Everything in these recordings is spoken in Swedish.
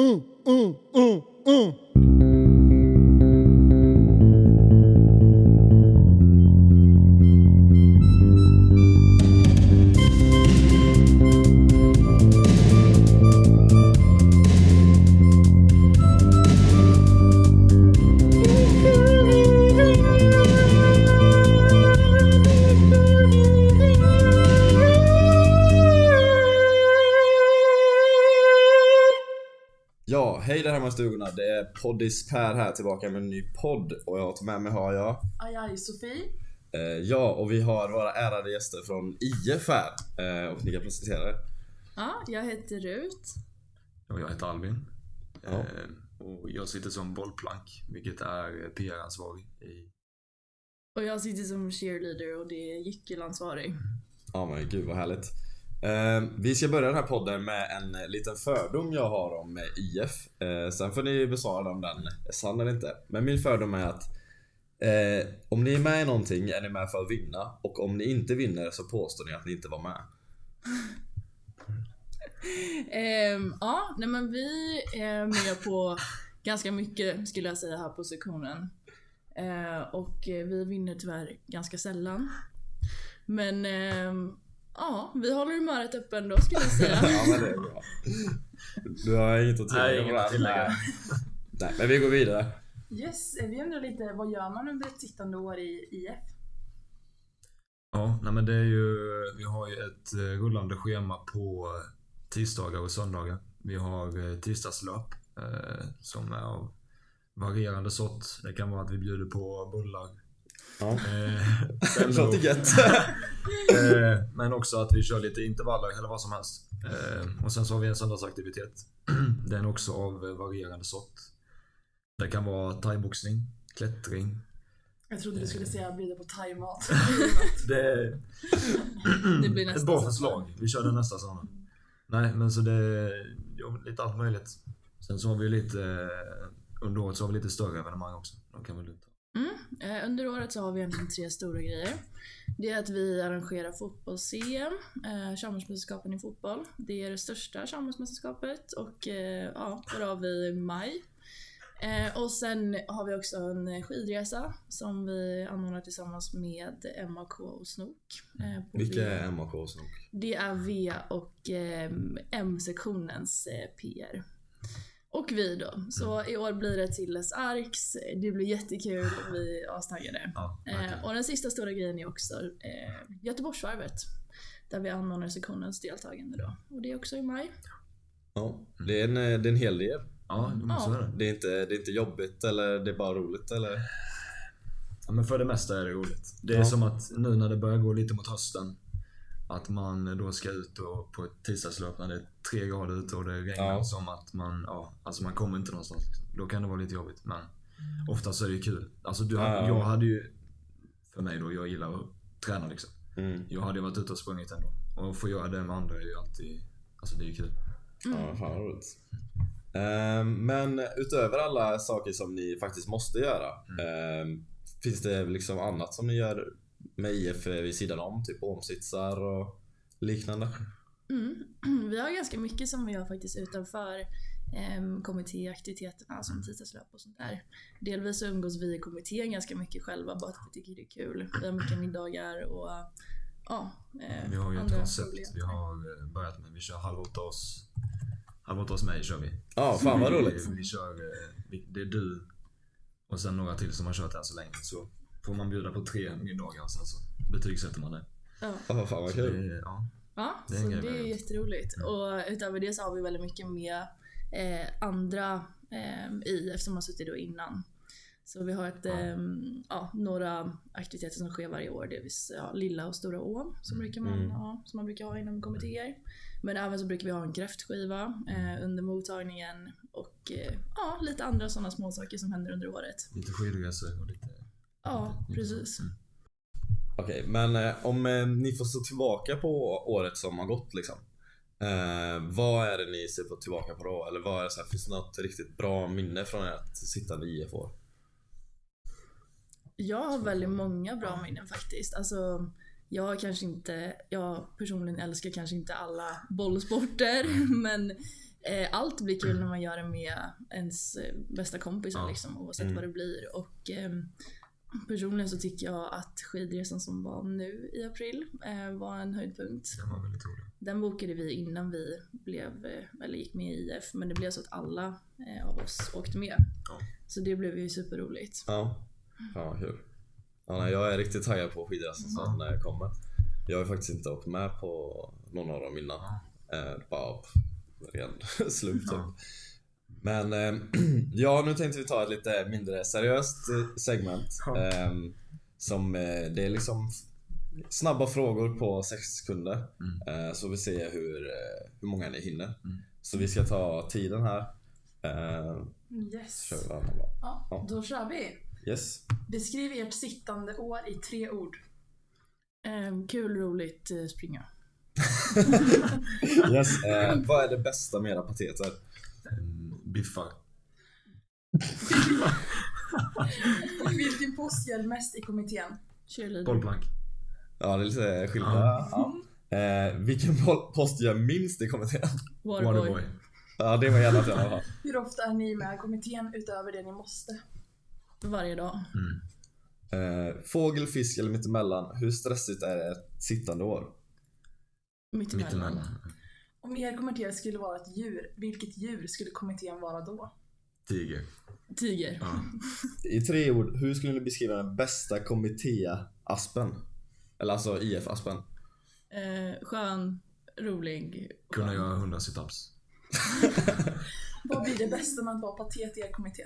mm, mm, mm, mm. Hej där hemma i stugorna. Det är Poddis Per här tillbaka med en ny podd och jag har med mig har jag Aj, aj, Sofie. eh, Ja, och vi har våra ärade gäster från IF här eh, och ni kan presentera er. Ja, jag heter Rut. Och jag heter Albin. Ja. Eh, och jag sitter som bollplank, vilket är PR-ansvarig i... Och jag sitter som cheerleader och det är gyckelansvarig. Ja men gud vad härligt. Eh, vi ska börja den här podden med en liten fördom jag har om IF. Eh, ehm, sen får ni besvara om den är sann eller inte. Men min fördom är att eh, om ni är med i någonting är ni med för att vinna och om ni inte vinner så påstår ni att ni inte var med. Ehm, ja, nej men vi är med på ganska mycket skulle jag säga här på sektionen. Eh, och vi vinner tyvärr ganska sällan. Men ehm, ja, vi håller humöret uppe ändå skulle jag säga. ja men det är bra. Du har inget att tillägga Nej, inget det här? att tillägga. Nej. Nej, men vi går vidare. Yes, vi undrar lite, vad gör man under ett sittande år i IF? Ja, nej men det är ju... Vi har ju ett eh, rullande schema på tisdagar och söndagar. Vi har eh, tisdagslöp eh, som är av varierande sort. Det kan vara att vi bjuder på bullar. Ja. Eh, låter gött. Eh, men också att vi kör lite intervaller eller vad som helst. Eh, och sen så har vi en söndagsaktivitet. Den är också av varierande sort. Det kan vara thaiboxning, klättring. Jag trodde du skulle säga bjuda på thaimat. Det är Det blir ett nästa bra sommar. förslag. Vi kör den nästa sommar. Nej, men så det är ja, lite allt möjligt. Sen så har vi lite, eh, under året så har vi lite större evenemang också. De kan väl ta. Mm. Eh, under året så har vi egentligen tre stora grejer. Det är att vi arrangerar fotbolls-CM, eh, Chalmersmästerskapen i fotboll. Det är det största Chalmersmästerskapet och eh, ja, där har vi i maj. Eh, och sen har vi också en skidresa som vi anordnar tillsammans med MAK och Snok. Eh, på Vilka är MAK och Snok? Det är V och M-sektionens PR. Och vi då. Så i år blir det Tilles Arks. Det blir jättekul vi är astaggade. Ja, Eh, verkligen. och den sista stora grejen är också eh, Göteborgsvarvet. Där vi anordnar sektionens deltagande då. Och det är också i maj. Ja, det är en, det är en hel del. Ja, det måste Ja. vara. Det är, inte, det är inte jobbigt eller det är bara roligt eller? Ja, men för det mesta är det roligt. Det är Ja. som att nu när det börjar gå lite mot hösten. Att man då ska ut och på ett tisdagslöp när det är tre grader ute och det regnar Ja. som att man, ja, alltså man kommer inte någonstans. Liksom. Då kan det vara lite jobbigt. Men oftast så är det ju kul. Alltså du, Ja. jag hade ju, för mig då, jag gillar att träna liksom. Mm. Jag hade ju varit ute och sprungit ändå. Och att få göra det med andra är ju alltid, alltså det är ju kul. Ja, fan vad roligt. Ehm, men utöver alla saker som ni faktiskt måste göra. ehm, finns det liksom annat som ni gör med IF vid sidan om? Typ omsitsar och liknande? Mm. Vi har ganska mycket som vi gör faktiskt utanför eh, kommittéaktiviteterna som tisdagslöp och sånt där. Delvis så umgås vi i kommittén ganska mycket själva bara att vi tycker det är kul. Vi har mycket middagar och ja. eh, Vi har ju ett koncept vi har eh, börjat med. Vi kör halv åtta hos, halv åtta hos mig kör vi. Ja, fan vad roligt. Vi, vi kör, eh, vi, det är du och sen några till som har kört än så länge. Så får man bjuda på tre middagar och sen så betygsätter man det. Ja. Ja, fan vad Så kul. det är, ja. Ja, Det är så det är med det. jätteroligt. Och utöver det så har vi väldigt mycket med eh, andra eh, i eftersom man suttit då innan. Så vi har ett, Ja. eh, ja, några aktiviteter som sker varje år. Det är vis- ja, Lilla och Stora Å som, brukar man, Mm. ha, som man brukar ha inom kommittéer. Men även så brukar vi ha en kräftskiva eh, under mottagningen och eh, ja, lite andra sådana småsaker som händer under året. Lite skidresor och lite... Ja, precis. Mm. Okej, men eh, om eh, ni får stå tillbaka på året som har gått liksom. Eh, vad är det ni ser på tillbaka på då? Eller vad är det så här, finns det något riktigt bra minne från ert sittande IF-år? Jag har väldigt många bra minnen faktiskt. Alltså, jag kanske inte, jag personligen älskar kanske inte alla bollsporter men Eh, Allt blir kul när man gör det med ens eh, bästa kompisar liksom, oavsett Mm. vad det blir. Och ehm, personligen så tycker jag att skidresan som var nu i april eh, var en höjdpunkt. Den var väldigt rolig. Den bokade vi innan vi blev, eh, eller gick med i IF, men det blev så att alla eh, av oss åkte med. Ja. Så det blev ju superroligt. Ja. Ja, kul. Ja, nej, jag är riktigt taggad på skidresan sen när jag kommer. Jag har faktiskt inte åkt med på någon av dem innan. Eh, bara av ren slump typ. Ja. Men eh, ja, nu tänkte vi ta ett lite mindre seriöst eh, segment. Ja. Eh, som eh, det är liksom snabba frågor på 6 sekunder. Mm. Eh, så vi ser hur, eh, hur många ni hinner. Mm. Så vi ska ta tiden här. Eh, Yes. så kör. Ja, Ja. då kör vi. Yes. Beskriv ert sittande år i tre ord. Eh, kul, roligt, springa. yes. Eh, vad är det bästa med era pateter? Biffar. Vilken post gäller mest i kommittén? Bollplank. Ja, det är lite skillnad. Ja. Ja. Eh, vilken po- post gör minst i kommittén? Waterboy. Ja, det var gärna i alla fall. Hur ofta är ni med i kommittén utöver det ni måste? Varje dag. Mm. Eh, fågel, fisk eller mittemellan. Hur stressigt är ett sittande år? Mittemellan. Mittemellan. Om er kommitté skulle vara ett djur, vilket djur skulle kommittén vara då? Tiger. Tiger. Ja. I tre ord, hur skulle ni beskriva den bästa kommitté-aspen? Eller alltså IF-aspen. Eh, skön, rolig. Kunna göra 100 situps. Vad blir det bästa med att vara patet i er kommitté?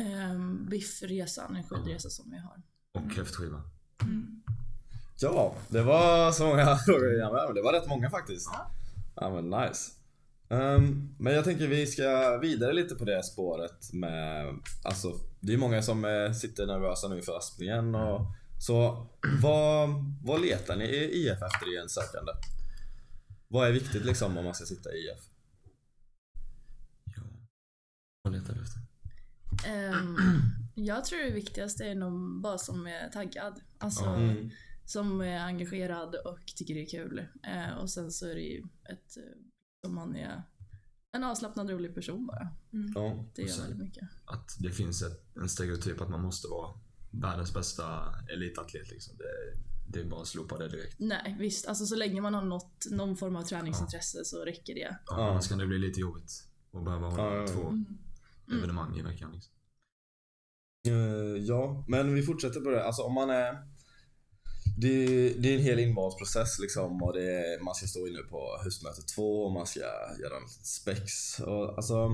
Eh, biffresan, en skidresa som vi har. Och kräftskiva. Ja, det var så många frågor igen med, men det var rätt många faktiskt. Ja. Ja men nice. Ehm, men jag tänker vi ska vidare lite på det spåret med, alltså det är många som eh, sitter nervösa nu för aspningen och så vad, vad letar ni i IF efter i en sökande? Vad är viktigt liksom om man ska sitta i IF? Ja. Vad letar du efter? Ehm, jag tror det viktigaste är någon bara som är taggad. Alltså. Mm. Som är engagerad och tycker det är kul. Eh, och sen så är det ju ett, eh, som man är en avslappnad rolig person bara. Ja. Det gör väldigt mycket. Att det finns ett, en stereotyp att man måste vara världens bästa elitatlet. Liksom. Det, det är bara att slopa det direkt. Nej visst, alltså så länge man har nått någon form av träningsintresse så räcker det. Ja, Ja. Annars kan det bli lite jobbigt att behöva hålla Ja, ja, ja. två Mm. evenemang i veckan. Liksom. Eh, ja, men vi fortsätter på det. Alltså om man är... Det, det är en hel invalsprocess liksom och det man ska stå inne på höstmöte två och man ska göra en spex. Och, alltså,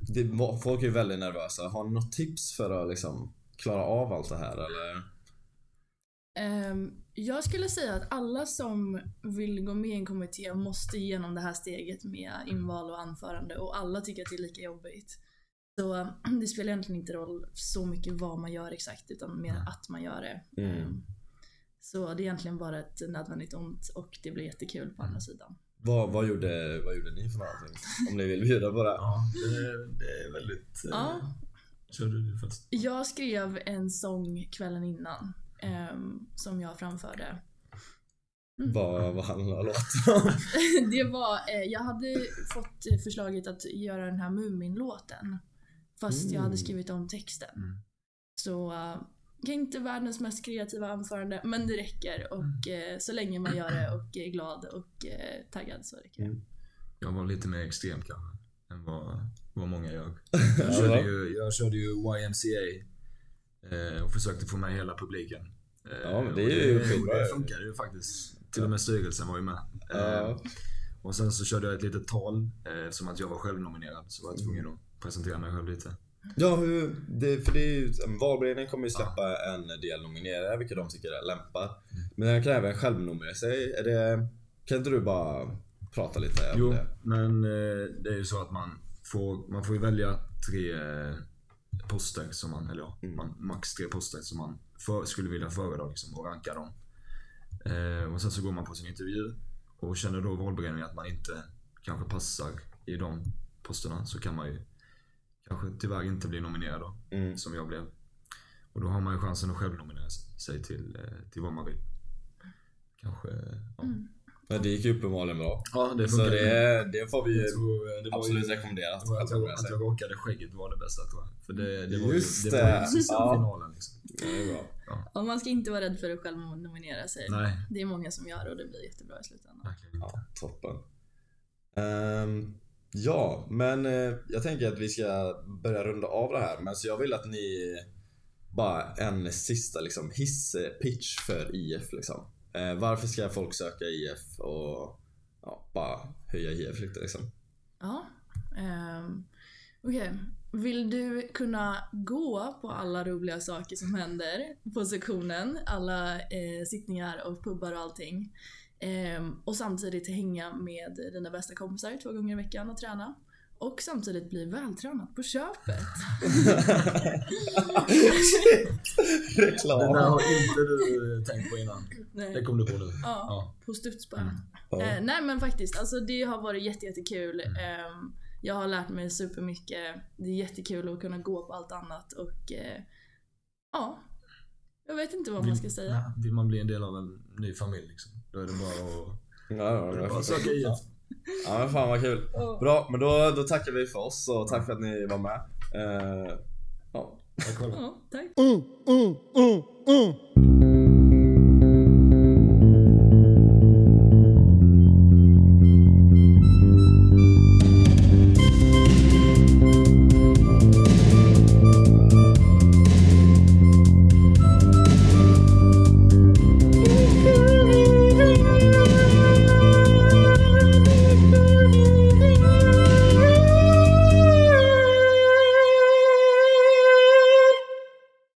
det, folk är väldigt nervösa. Har ni något tips för att liksom klara av allt det här eller? Ehm, jag skulle säga att alla som vill gå med i en kommitté måste igenom det här steget med inval och anförande och alla tycker att det är lika jobbigt. Så det spelar egentligen inte roll så mycket vad man gör exakt utan mer att man gör det. Mm. Så det är egentligen bara ett nödvändigt ont och det blir jättekul på andra sidan. Vad, vad, gjorde, vad gjorde ni för någonting? Om ni vill bjuda på det. Ja, det, det är väldigt... eh, Ja. Kör du det först? Jag skrev en sång kvällen innan ehm, som jag framförde. Vad, vad handlar låten om? det var, eh, jag hade fått eh, förslaget att göra den här Mumin-låten. Fast jag hade Mm. skrivit om texten. Mm. Så inte världens mest kreativa anförande, men det räcker. Och eh, så länge man gör det och är glad och eh, taggad så räcker det. Mm. Jag var lite mer extrem kanske. Än vad, vad många gör. Ja, Jag körde ju, jag körde ju YMCA. Eh, och försökte få med hela publiken. Eh, Ja, men det och är ju det, skitbra. det funkade ju faktiskt. Till och med styrelsen var ju med. Eh, Ja. Och sen så körde jag ett litet tal. Eh, som att jag var självnominerad så var jag tvungen att presentera mig själv lite. Ja, hur, det, för det är ju, valberedningen kommer ju släppa en del nominerade, vilka de tycker är lämpar. Men den kan även självnominera sig. Är det, kan inte du bara prata lite om Jo, det? men eh, det är ju så att man får, man får ju välja tre eh, poster som man, eller ja, Mm. man, max tre poster som man för, skulle vilja föredra liksom, och ranka dem. Eh, och sen så går man på sin intervju och känner då valberedningen att man inte kanske passar i de posterna så kan man ju kanske tyvärr inte bli nominerad då, Mm. som jag blev. Och då har man ju chansen att själv nominera sig till, eh, till vad man vill. Kanske, ja. Mm. Men det gick ju uppenbarligen bra. Ja, det Så det, det får vi Jag tror, eh, det var absolut ju, rekommendera. det var, jag att att jag råkade skägget var det bästa tror jag. För det, det var Just ju, det var det. ju Ja. finalen liksom. Ja, det är bra. Och man ska inte vara rädd för att själv nominera sig. Nej, Det är många som gör och det blir jättebra i slutändan. verkligen. Ja, toppen. Ehm, ja, men eh, jag tänker att vi ska börja runda av det här. Men så jag vill att ni bara en sista liksom hiss-pitch för IF liksom. Eh, varför ska folk söka IF och ja, bara höja IF lite liksom? Ja. Um, Okej. Vill du kunna gå på alla roliga saker som händer på sektionen? Alla eh, sittningar och pubbar och allting. Ehm, och samtidigt hänga med dina bästa kompisar två gånger i veckan och träna. Och samtidigt bli vältränad på köpet. Det där Reklam! har inte du tänkt på innan. Det Nej. kom du på nu. Ja, Ja. på studs bara. Mm. Ja. Eh, nej men faktiskt, alltså det har varit jätte, jättekul. Ehm, jag har lärt mig supermycket. Det är jättekul att kunna gå på allt annat och eh, ja, jag vet inte vad man ska säga. Ja, Vill man bli en del av en ny familj liksom, då är det bara att Ja, ja, bara söka IF. ja men fan vad kul. Bra, men då, då tackar vi för oss och tack för att ni var med. Eh, ja. Jag kollar. Ja, tack. Mm, mm, mm, mm.